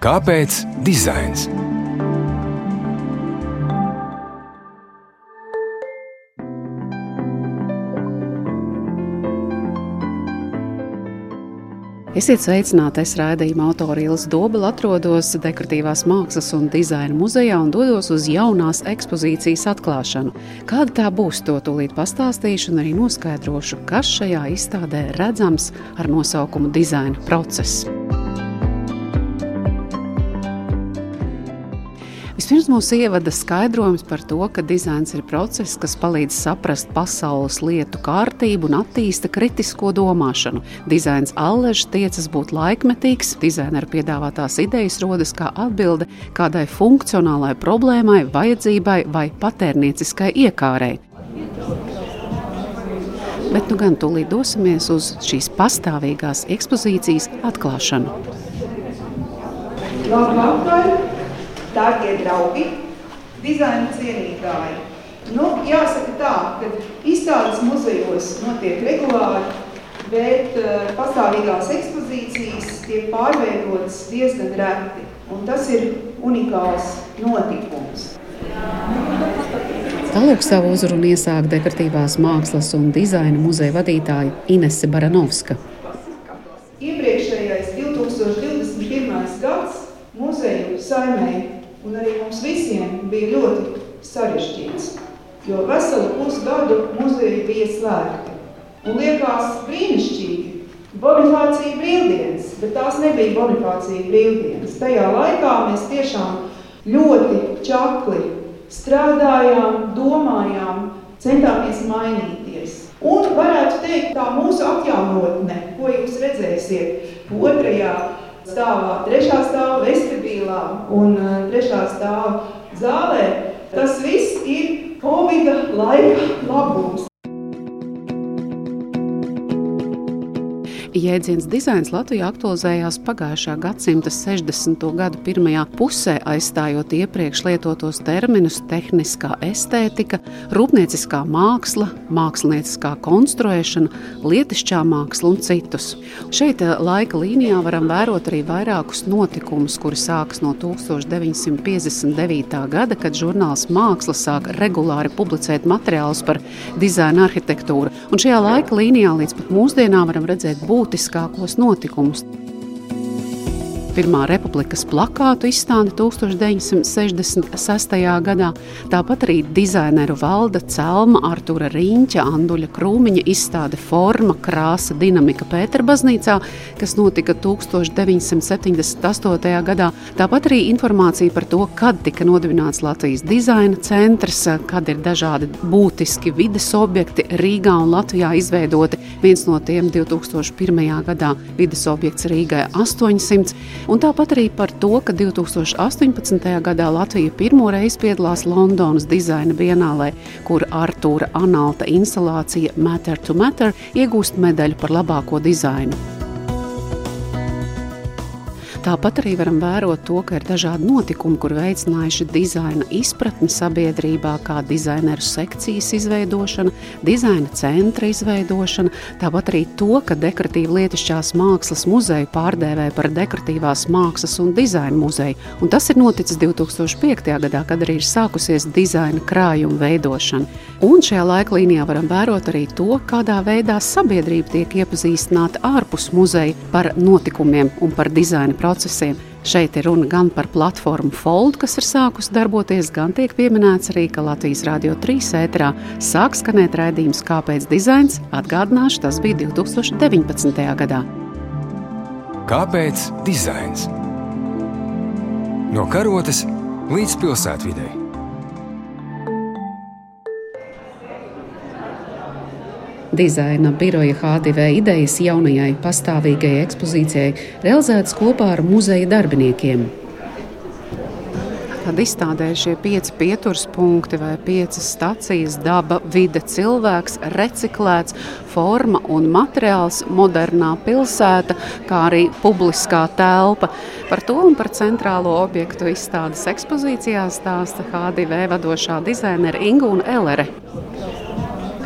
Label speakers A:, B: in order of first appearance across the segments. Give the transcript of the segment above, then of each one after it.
A: Kāpēc dizains?
B: Esiet sveicināti! Es raidījuma autora Ilis Dobela atrodos Dekoratīvās mākslas un dizaina muzejā un dodos uz jaunās ekspozīcijas atklāšanu. Kāda tā būs, to tūlīt pastāstīšu un arī noskaidrošu, kas šajā izstādē redzams ar nosaukumu dizaina process. Vispirms mūs ievada skaidrojums par to, ka dizains ir process, kas palīdz saprast pasaules lietu kārtību un attīsta kritisko domāšanu. Dizains allež tiecas būt laikmetīgs, dizaineru piedāvātās idejas rodas kā atbilde kādai funkcionālai problēmai, vajadzībai vai patērnieciskai iekārai. Bet nu gan tūlīt dosimies uz šīs pastāvīgās ekspozīcijas atklāšanu.
C: Labvakar! Darbie draugi, dizaina cienītāji. Nu, jāsaka tā, ka izstādes muzejos notiek regulāri, bet uh, pastāvīgās ekspozīcijas tiek pārveidotas diezgan reti. Un tas ir unikāls notikums.
B: Tālāk savu uzrunu iesāk dekoratīvās mākslas un dizaina muzeja vadītāja Inese Baranovska.
C: Iepriekšējais 2021. gads muzeju saimēja un arī mums visiem bija ļoti sarežģīts, jo veselu pusgadu muzeji bija slēgti. Un liekas brīnišķīgi, Bonifācija brīvdienas, bet tās nebija Bonifācija brīvdienas. Tajā laikā mēs tiešām ļoti čakli strādājām, domājām, centāmies mainīties. Un varētu teikt, tā mūsu atjaunotne, ko jūs redzēsiet otrajā stāvā, trešā stāvā vestibilā un uh, trešā stāvā zālē. Tas viss ir Covid laika labums.
B: Jēdziens dizains Latvijā aktualizējās pagājušā gadsimta 60. gadu pirmajā pusē, aizstājot iepriekš lietotos terminus tehniskā estētika, rūpnieciskā māksla, mākslinieciskā konstruēšana, lietišķā māksla un citus. Šeit eh, laika līnijā varam vērot arī vairākus notikumus, kuri sākas no 1959. gada, kad žurnāls Māksla sāk regulāri publicēt materiālus par dizaina arhitektūru. Un šajā laika līnijā līdz pat mūsdienām varam redzēt būtību būtiskākos notikumus. Pirmā republikas plakātu izstāde 1966. gadā, tāpat arī dizaineru valda Celma, Artura Rīņķa, Anduļa Krūmiņa izstāde Forma, krāsa, dinamika Pēterbaznīcā, kas notika 1978. gadā. Tāpat arī informācija par to, kad tika nodibināts Latvijas dizaina centrs, kad ir dažādi būtiski vides objekti Rīgā un Latvijā izveidoti. Viens no tiem 2001. gadā vides objekts Rīgai 800. Un tāpat arī par to, ka 2018. gadā Latvija pirmo reizi piedalās Londonas dizaina bienālē, kur Artūra Analta instalācija Matter to Matter iegūst medaļu par labāko dizainu. Tāpat arī varam vērot to, ka ir dažādi notikumi, kur veicinājuši dizaina izpratni sabiedrībā, kā dizaineru sekcijas izveidošana, dizaina centra izveidošana, tāpat arī to, ka dekoratīva lietišķās mākslas muzeju pārdēvē par dekoratīvās mākslas un dizaina muzeju. Un tas ir noticis 2005. gadā, kad arī ir sākusies dizaina krājuma veidošana. Un šajā laika līnijā varam vērot arī to, kādā veidā sabiedrība tiek iepazīstināta ārpus muzeja par notikumiem un par dizaina procesiem procesiem. Šeit ir runa gan par platformu Fold, kas ir sākusi darboties, gan tiek pieminēts arī, ka Latvijas Rādio 3 ēterā sāk skanēt raidījums Kāpēc dizains? Atgādināšu, tas bija 2019. gadā.
A: Kāpēc dizains? No karotes līdz pilsētvidai.
B: Dizaina biroja HDV idejas jaunajai pastāvīgajai ekspozīcijai realizētas kopā ar muzeja darbiniekiem. Tad izstādē šie pieci pieturspunkti vai piecas stacijas - daba, vide, cilvēks, reciklēts, forma un materiāls, modernā pilsēta, kā arī publiskā telpa. Par to un par centrālo objektu izstādes ekspozīcijā stāsta HDV vadošā dizainere Ingūna Elere.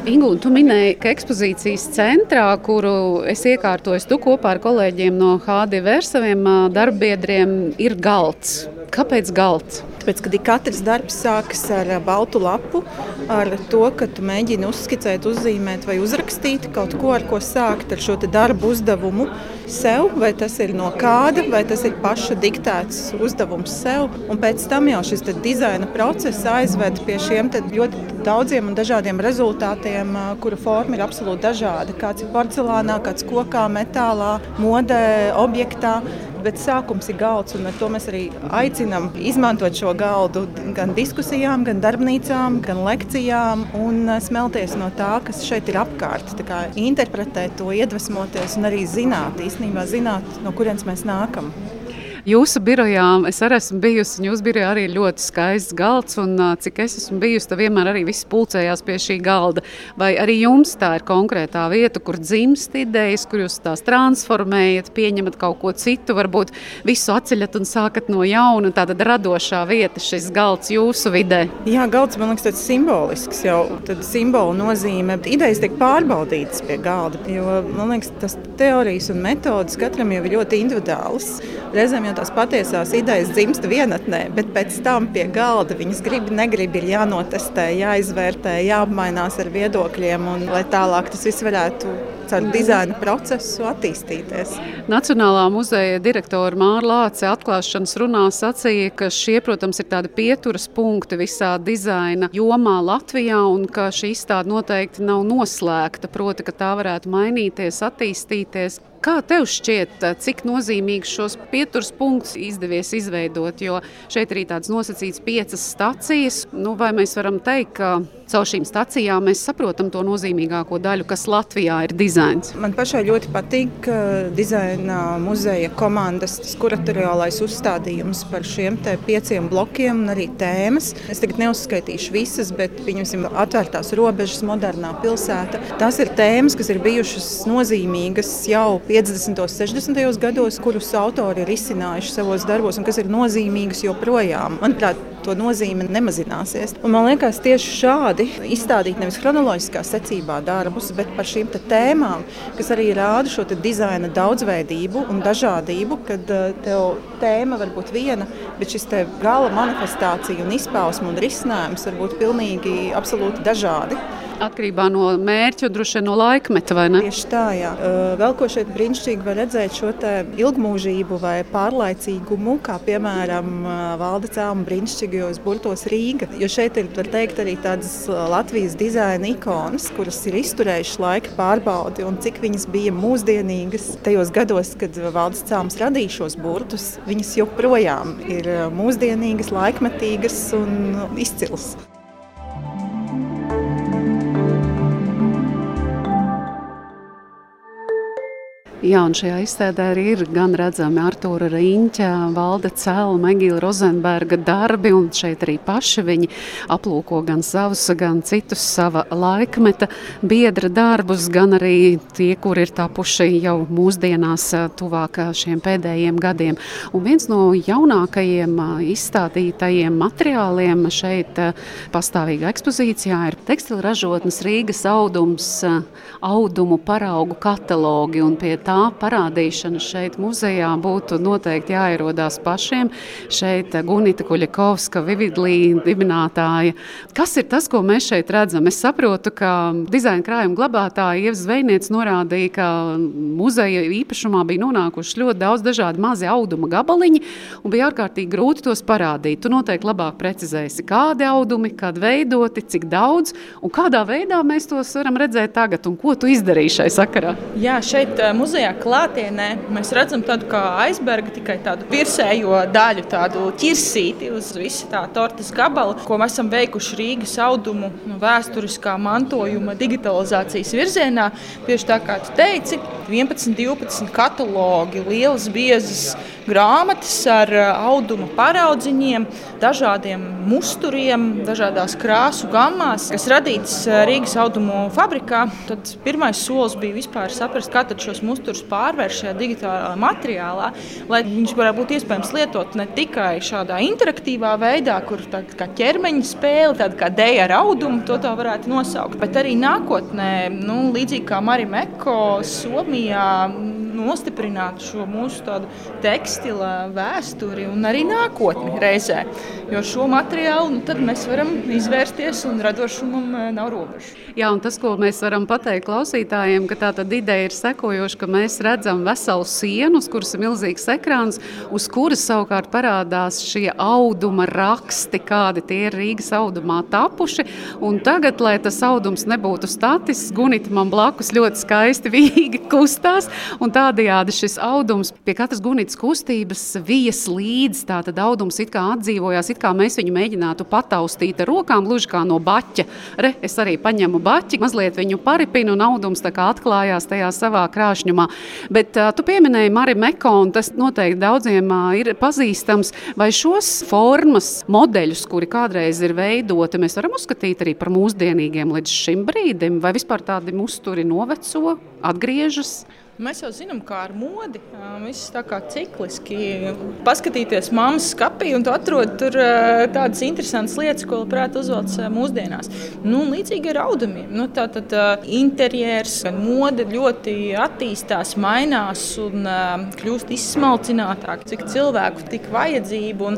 B: Ingu, tu minēji, ka ekspozīcijas centrā, kuru es iekārtoju, tu kopā ar kolēģiem no HD saviem darbbiedriem, ir galds. Kāpēc galds?
D: Tāpēc, kad katrs darbs sākas ar baltu lapu, ar to, ka tu mēģini uzskicēt, uzzīmēt vai uzrakstīt kaut ko, ar ko sākt ar šo darbu uzdevumu sev, vai tas ir no kāda, vai tas ir paša diktēts uzdevums sev. Un pēc tam jau šis dizaina process aizved pie šiem ļoti daudziem un dažādiem rezultātiem, kuru forma ir absolūti dažāda. Kāds ir porcelānā, kāds kokā, metālā, modē, objektā bet sākums ir galds. Ar to mēs arī aicinām izmantot šo galdu gan diskusijām, gan darbnīcām, gan lekcijām un eh, smelties no tā, kas šeit ir apkārt. Interpretēt to, iedvesmoties un arī zināt, īstenībā zināt, no kurienes mēs nākam.
B: Jūsu birojā es arī esmu bijusi, un jūsu birojā arī ir ļoti skaists galds. Un, cik es esmu bijusi, tad vienmēr arī viss pulcējās pie šī galda. Vai arī jums tā ir konkrētā vieta, kur dzimst idejas, kur jūs tās transformējat, pieņemat kaut ko citu, varbūt visu atceļat un sākat no jauna. Tāda radošā vieta, šis galds jūsu vidē.
D: Jā, galds man liekas tāds simbolisks. Jau tad simbolu nozīme, idejas tiek pārbaudītas pie galda. Jo man liekas, tas teorijas un metodas katram jau ir ļoti individuāls. Reizēm jau tās patiesās idejas dzimst vienatnē, bet pēc tam pie galda viņas grib, negrib, ir jānotestē, jāizvērtē, jāapmainās ar viedokļiem, un lai tālāk tas viss varētu caur dizaina procesu attīstīties.
B: Nacionālā muzeja direktora Māra Lāce atklāšanas runā sacīja, ka šie, protams, ir tādi pieturas punkti visā dizaina jomā Latvijā un ka šī izstāde noteikti nav noslēgta, proti, ka tā varētu mainīties, attīstīties. Kā tev šķiet, cik nozīmīgs šos pieturas punktus izdevies izveidot? Jo šeit ir arī tādas nosacītas piecas stacijas. Nu, vai mēs varam teikt, ka caur šīm stacijām mēs saprotam to nozīmīgāko daļu, kas Latvijā ir dizains?
D: Man pašai ļoti patīk dizaina muzeja komandas kuratoriālais uzstādījums par šiem pieciem blokiem un arī tēmas. Es tagad neuzskaitīšu visas, bet ir atvērtās robežas, modernā pilsēta. Tās ir tēmas, kas ir bijušas nozīmīgas jau 50. un 60. gados, kurus autori ir izcinājuši savos darbos un kas ir nozīmīgas joprojām. Manuprāt, to nozīme nemazināsies. Un man liekas, tieši šādi izstādīt nevis chronoloģiskā secībā darbus, bet par šīm tēmām, kas arī rāda šo dizaina daudzveidību un dažādību, kad eh, tev tēma var būt viena, bet šis gala manifestācija un izpausme un risinājums var būt pilnīgi absolūti dažādi.
B: Atkarībā no mērķa, droši vien no laikmeta, vai ne?
D: Tieši tā, jā. Vēl ko šeit brīnišķīgi var redzēt šo ilgmūžību vai pārlaicīgumu, kā piemēram valda cēluma brīnišķīgajos burtos Rīga. Jo šeit ir, var teikt, arī tādas Latvijas dizaina ikonas, kuras ir izturējušas laika pārbaudi un cik viņas bija mūsdienīgas tajos gados, kad valdes cēlums radīja šos burtus. Viņas joprojām ir mūsdienīgas, laikmetīgas un izcilas.
B: Jā, un šajā izstādē arī ir gan redzami Artūra Rīņķa, Valde Cēla, Megīla Rozenberga darbi, un šeit arī paši viņi aplūko gan savus, gan citus sava laikmeta biedra darbus, gan arī tie, kur ir tapuši jau mūsdienās tuvāk šiem pēdējiem gadiem. Un viens no jaunākajiem izstādītajiem materiāliem šeit pastāvīgā ekspozīcijā ir tekstila ražotnes Rīgas audums, audumu paraugu katalogi, un pie tā tā parādīšana šeit muzejā būtu noteikti jāierodās pašiem. Šeit Gunita Kuļakovska, Vividlī dibinātāja. Kas ir tas, ko mēs šeit redzam? Es saprotu, ka dizaina krājuma glabātāja Ieva Zvejniec norādīja, ka muzeja īpašumā bija nonākuši ļoti daudz dažādi mazi auduma gabaliņi un bija ārkārtīgi grūti tos parādīt. Tu noteikti labāk precizēsi, kādi audumi, kādi veidoti, cik daudz un kādā veidā mēs tos varam redzēt tagad un ko tu izdarīji šai sakarā.
E: Jā, šeit muzejā šajā klātienē mēs redzam tādu kā aizbergu, tikai tādu virsējo daļu, tādu ķirsīti uz visu tā tortes gabalu, ko mēs esam veikuši Rīgas audumu vēsturiskā mantojuma digitalizācijas virzienā. Tieši tā kā tu teici, 11, 12 katalogi, lielas, biezas grāmatas ar auduma paraudziņiem, dažādiem musturiem, dažādās krāsu gammās, kas radīts Rīgas audumu fabrikā. Tad pirmais solis bija vispār saprast, kā šos musturus pārvērst šajā digitālā materiālā, lai viņš varētu būt iespējams lietot ne tikai šādā interaktīvā veidā, kur tā kā ķermeņa spēle, tāda kā dēļa ar audumu, to tā varētu nosaukt, bet arī nākotnē, nu, līdzīgi kā Marija Meko Somijā nostiprināt šo mūsu tekstila vēsturi un arī nākotni reizē. Jo šo materiālu nu, mēs varam izvērsties un radošumam eh, nav robežu.
B: Jā, un tas, ko mēs varam pateikt klausītājiem, ka tā ideja ir sekojoša, ka mēs redzam veselu sienu, uz kuras ir milzīgs ekrāns, uz kuras savukārt parādās šie auduma raksti, kādi tie ir Rīgas audumā tapuši. Un tagad, lai tas audums nebūtu statisks, Gunita man blakus ļoti skaisti vīgi kustās, un tā Tādējādi šis audums pie katras gunitas kustības vijas līdzi. Tātad audums it kā atdzīvojās, it kā mēs viņu mēģinātu pataustīt ar rokām, gluži kā no baķa. Re, es arī paņemu baķi, mazliet viņu paripinu, un audums atklājās tajā savā krāšņumā. Bet uh, tu pieminēji Mariju Mekonu, tas noteikti daudziem uh, ir pazīstams. Vai šos formas modeļus, kuri kādreiz ir veidoti, mēs varam uzskatīt arī par mūsdienīgiem līdz šim brīdim, vai vispār tādi musturi noveco, atgriežas?
E: Mēs jau zinām, kā ar modi. Viss tā kā cikliski. Paskatīties mammas skapī, un tu atrod tur tādas interesantas lietas, ko labprāt uzvelc mūsdienās. Nu, līdzīgi ar audumiem. Nu, tā tad interjers, mode ļoti attīstās, mainās un kļūst izsmalcinātāk. Cik cilvēku tik vajadzību.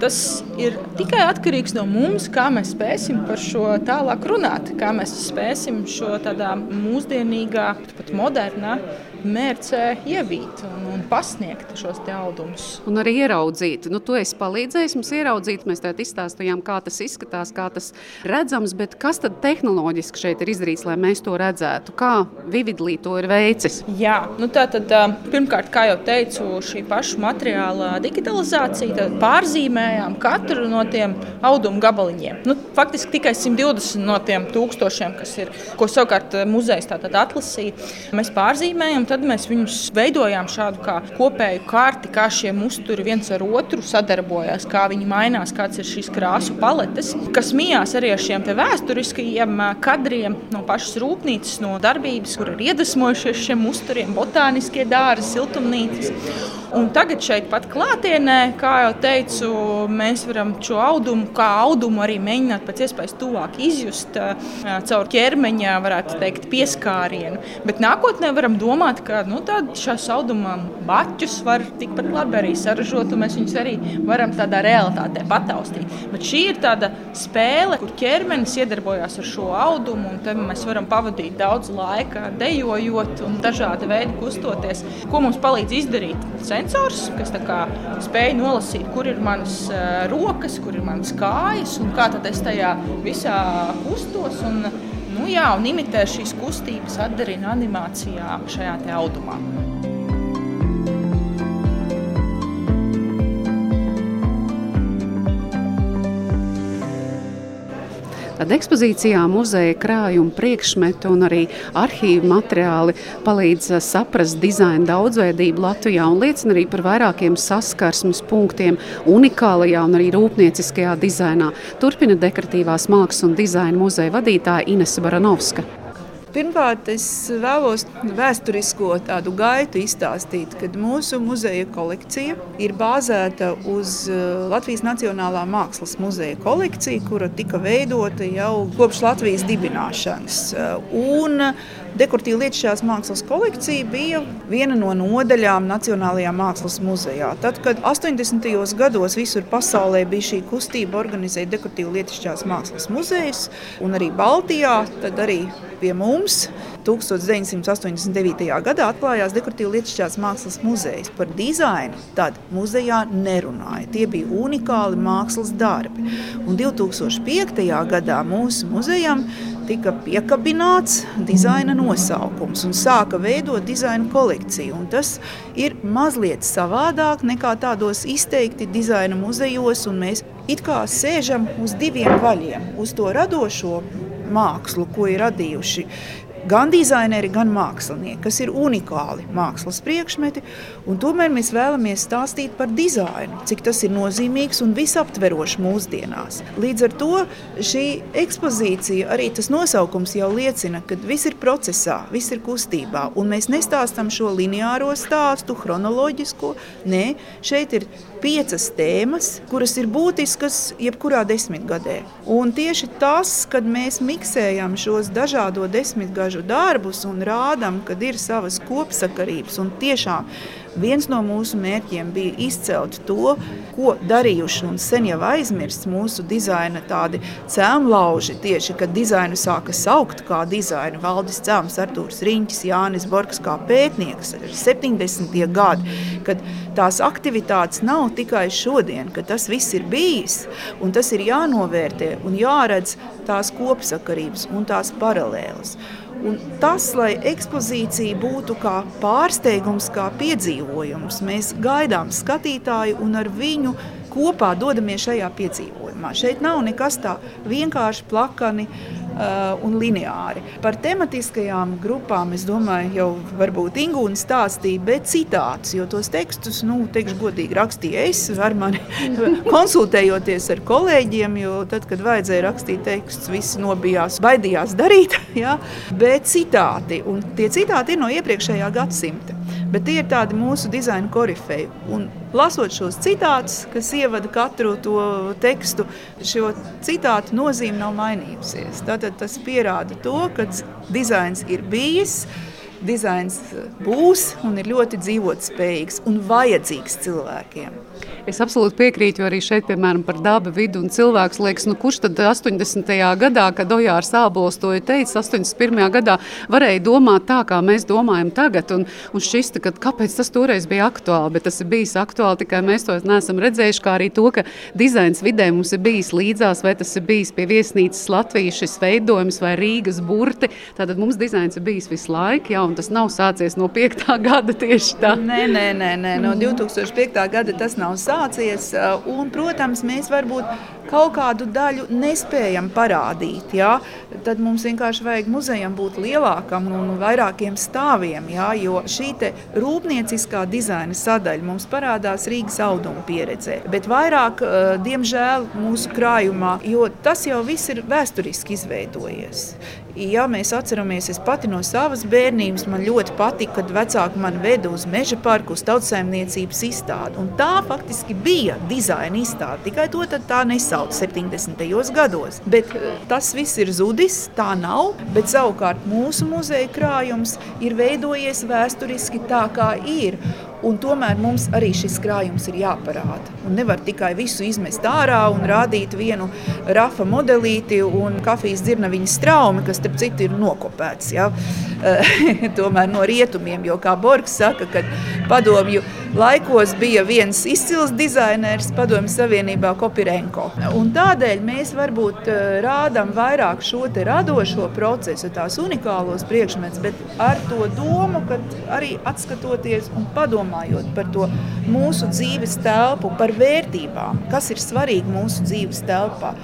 E: Tas ir tikai atkarīgs no mums, kā mēs spēsim par šo tālāk runāt, kā mēs spēsim šo tādā mūsdienīgā, pat modernā mērcē ievīt un, un pasniegt šos audumus.
B: Un arī ieraudzīt. Nu, tu esi palīdzējis mums ieraudzīt, mēs tādā izstāstījām, kā tas izskatās, kā tas redzams, bet kas tad tehnoloģiski šeit ir izdarīts, lai mēs to redzētu? Kā Vividlī to ir veicis?
E: Jā, nu tā tad pirmkārt, kā jau teicu, šī paša materiāla digitalizācija, tad pārzīmējām katru no tiem audumu gabaliņiem. Nu, faktiski tikai 120 no tiem tūkstošiem, kas ir, ko savukārt muzejs atlasīja, mēs pārzīmējam tad mēs viņus veidojām šādu kopēju karti, kā šie musturi viens ar otru sadarbojas, kā viņi mainās, kāds ir šīs krāsu paletes, kas mijās arī ar šiem vēsturiskajiem kadriem no pašas rūpnīcas, no darbības, kur ir iedvesmojušies šiem musturiem, botāniskie dārzi, siltumnīcas. Un tagad šeit pat klātienē, kā jau teicu, mēs varam šo audumu, kā audumu arī mēģināt pēc iespējas tuvāk izjust caur ķermeņa, varētu teikt, pieskārienu. Bet nākotnē varam domāt, ka nu, šās auduma baķus var tikpat labi arī saražot, un mēs viņus arī varam tādā realitātē pataustīt. Bet šī ir tāda spēle, kur ķermenis iedarbojas ar šo audumu, un tad mēs varam pavadīt daudz laika dejojot un dažādi veidi kustoties. Ko mums palīdz izdarīt? Sensors, kas spēj nolasīt, kur ir manas uh, rokas, kur ir manas kājas un kā es tajā visā kustos. Un, nu, jā, un imitē šīs kustības, atdarina animācijā šajā audumā.
B: Tad ekspozīcijā muzeja krājuma priekšmetu un arī arhīvu materiāli palīdz eh, saprast dizaina daudzveidību Latvijā un liecina arī par vairākiem saskarsmes punktiem unikālajā un arī rūpnieciskajā dizainā. Turpina dekoratīvās mākslas un dizaina muzeja vadītāja Inese Baranovska.
C: Pirmkārt, es vēlos vēsturisko tādu gaitu izstāstīt, kad mūsu muzeja kolekcija ir bāzēta uz uh, Latvijas Nacionālā mākslas muzeja kolekciju, kura tika veidota jau kopš Latvijas dibināšanas. Uh, un Dekoratīva lietušķās mākslas kolekcija bija viena no nodaļām Nacionālajā mākslas muzejā. Tad, kad 80. gados visur pasaulē bija šī kustība organizēt dekoratīvu lietušķās mākslas muzejus, un arī Baltijā, tad arī pie mums 1989. gadā atklājās dekoratīva lietušķās mākslas muzejs. Par dizainu tad muzejā nerunāja. Tie bija unikāli mākslas darbi. Un 2005. gadā mūsu muzejam tika piekabināts dizaina nosaukums un sāka veidot dizaina kolekciju. Un tas ir mazliet savādāk nekā tādos izteikti dizaina muzejos, un mēs it kā sēžam uz diviem vaļiem - uz to radošo mākslu, ko ir radījuši gan dizaineri, gan mākslinieki, kas ir unikāli mākslas priekšmeti. Tomēr mēs vēlamies stāstīt par dizainu, cik tas ir nozīmīgs un visaptverošs mūsdienās. Līdz ar to šī ekspozīcija, arī tas nosaukums jau liecina, ka viss ir procesā, viss ir kustībā. Un mēs nestāstām šo lineāro stāstu, chronoloģisko. Nē, šeit ir piecas tēmas, kuras ir būtiskas jebkurā desmitgadē. Un tieši tas, kad mēs miksējam šos dažādo desmitgažu darbus un rādām, ka ir savas kopsakarības un tiešām Viens no mūsu mērķiem bija izcelt to, ko darījuši un sen jau aizmirsts mūsu dizaina tādi cēlonlauži. Tieši kad dizainu sāka saukt kā dizainu, Valdis Cēlons, Artūrs Riņķis, Jānis Borgs kā pētnieks, 70. gadi, kad tās aktivitātes nav tikai šodien, ka tas viss ir bijis un tas ir jānovērtē un jāredz tās kopsakarības un tās paralēlas. Un tas, lai ekspozīcija būtu kā pārsteigums, kā piedzīvojums, mēs gaidām skatītāju un ar viņu kopā dodamies šajā piedzīvojumā. Šeit nav nekas tā vienkārši plakani uh, un lineāri. Par tematiskajām grupām es domāju, jau varbūt Ingūna stāstīja, bet citāts, jo tos tekstus, nu, teikšu godīgi, rakstīju es ar mani konsultējoties ar kolēģiem, jo tad, kad vajadzēja rakstīt tekstus, visi nobijās, baidījās darīt, ja? bet citāti, un tie citāti ir no iepriekšējā gadsimta. Bet tie ir tādi mūsu dizaina korifeji. Un lasot šos citātus, kas ievada katru to tekstu, šo citātu nozīme nav mainījusies. Tātad tas pierāda to, ka dizains ir bijis, dizains būs un ir ļoti dzīvotspējīgs un vajadzīgs cilvēkiem.
B: Es absolūti piekrītu, jo arī šeit, piemēram, par dabu, vidu un cilvēku liekas, nu, kurš tad 80. gadā, kad Ojārs Ābols to ir teicis, 81. gadā varēja domāt tā, kā mēs domājam tagad. Un, un šis, ka, kāpēc tas toreiz bija aktuāli, bet tas ir bijis aktuāli tikai mēs to neesam redzējuši, kā arī to, ka dizains vidē mums ir bijis līdzās, vai tas ir bijis pie viesnīcas Latvijas šis veidojums vai Rīgas burti. Tātad mums dizains ir bijis visu laiku, jā, un tas nav sācies no 5. gada tieši tā.
C: Nē, nē, nē, nē. no 2005. gada tas nav sācies sācies. Un, protams, mēs varbūt kaut kādu daļu nespējam parādīt. Ja? Tad mums vienkārši vajag muzejam būt lielākam un vairākiem stāviem. Ja? Jo šī rūpnieciskā dizaina sadaļa mums parādās Rīgas auduma pieredzē, bet vairāk, diemžēl, mūsu krājumā, jo tas jau viss ir vēsturiski izveidojies. Ja mēs atceramies, es pati no savas bērnības man ļoti patika, kad vecāki man veda uz meža parku, uz tautsēmniecības izstādi. Un tā faktiski bija dizaina izstāde, tikai to tā nesauc 70. gados. Bet eh, tas viss ir zudis, tā nav, bet savukārt mūsu muzeja krājums ir veidojies vēsturiski tā, kā ir. Un tomēr mums arī šis krājums ir jāparāda. Un nevar tikai visu izmest ārā un rādīt vienu rafa modelīti un kafijas dzirnaviņa straumi, kas, starp citu, ir nokopēts. Ja? tomēr no rietumiem, jo, kā Borgs saka, kad padomju laikos bija viens izcils dizainers padomju savienībā Kopirenko. Un tādēļ mēs varbūt eh, rādām vairāk šo radošo procesu, tās unikālos priekšmetus, bet ar to domu, ka arī atskatoties un padomājot, domājot par to mūsu dzīves telpu, par vērtībām, kas ir svarīgi mūsu dzīves telpā.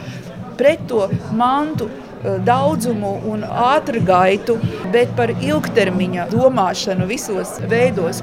C: Pret to mantu eh, daudzumu un ātrgaitu, bet par ilgtermiņa domāšanu visos veidos.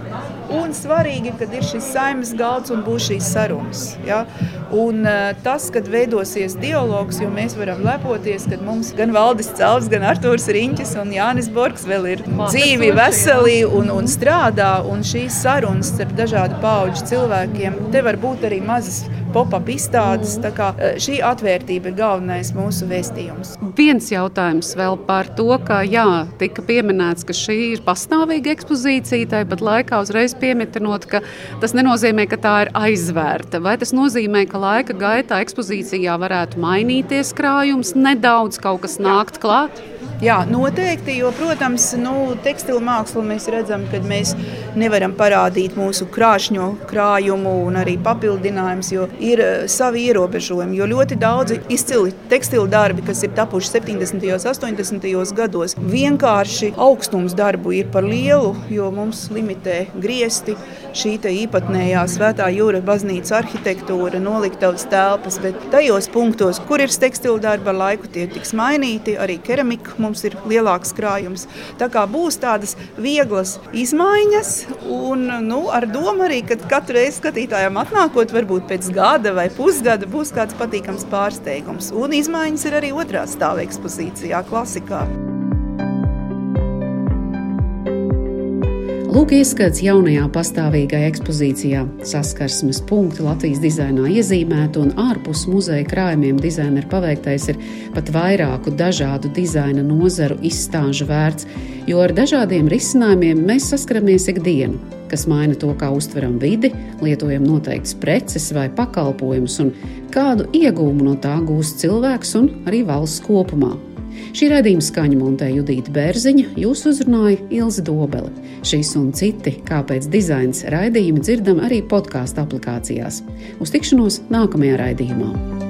C: Un svarīgi, kad ir šis saimnes galds un būs šīs sarunas. Ja? Un uh, tas, kad veidosies dialogs, jo mēs varam lepoties, ka mums gan Valdis Cēlis, gan Artūrs Riņķis un Jānis Borgs vēl ir dzīvi, veseli un, un strādā. Un šīs sarunas ar dažādu pauģu cilvēkiem, te var būt arī mazas pop-up izstādes. Kā, šī atvērtība ir galvenais mūsu vēstījums.
B: Viens jautājums vēl par to, ka jā, tika pieminēts, ka šī ir pastāvīga ekspozīcija, tāpat laikā uzreiz pieminot, ka tas nenozīmē, ka tā ir aizvērta. Vai tas nozīmē, ka laika gaitā ekspozīcijā varētu mainīties krājums, nedaudz kaut kas nākt klāt?
C: Jā, noteikti, jo, protams, nu, tekstilu mākslu mēs redzam, ka mēs nevaram parādīt mūsu krāšņo krājumu un arī papildinājumus, jo ir eh, savi ierobežojumi. Jo ļoti daudzi izcili tekstilu darbi, kas ir tapuši 70. un 80. gados, vienkārši augstums darbu ir par lielu, jo mums limitē griesti šī īpatnējā svētā jūra baznīcas arhitektūra, noliktavas telpas, bet tajos punktos, kur ir tekstilu darba ar laiku, tie tiks mainīti, arī keramika mums ir lielāks krājums. Tā kā būs tādas vieglas izmaiņas, un nu, ar domu arī, ka katru reizi skatītājiem atnākot, varbūt pēc gada vai pusgada, būs kāds patīkams pārsteigums. Un izmaiņas ir arī otrā stāva ekspozīcijā, klasikā.
B: Lūk, ieskats jaunajā pastāvīgajā ekspozīcijā. Saskarsmes punkti Latvijas dizainā iezīmēti un ārpus muzeja krājumiem dizaineru paveiktais ir pat vairāku dažādu dizaina nozaru izstāžu vērts, jo ar dažādiem risinājumiem mēs saskaramies ikdienu, kas maina to, kā uztveram vidi, lietojam noteiktas preces vai pakalpojumus un kādu iegūmu no tā gūst cilvēks un arī valsts kopumā. Šī raidījuma skaņa montē Judita Bērziņa, jūs uzrunāja Ilzi Dobele. Šīs un citi, kāpēc dizains raidījumi dzirdam arī podkāstu aplikācijās. Uz tikšanos nākamajā raidījumā!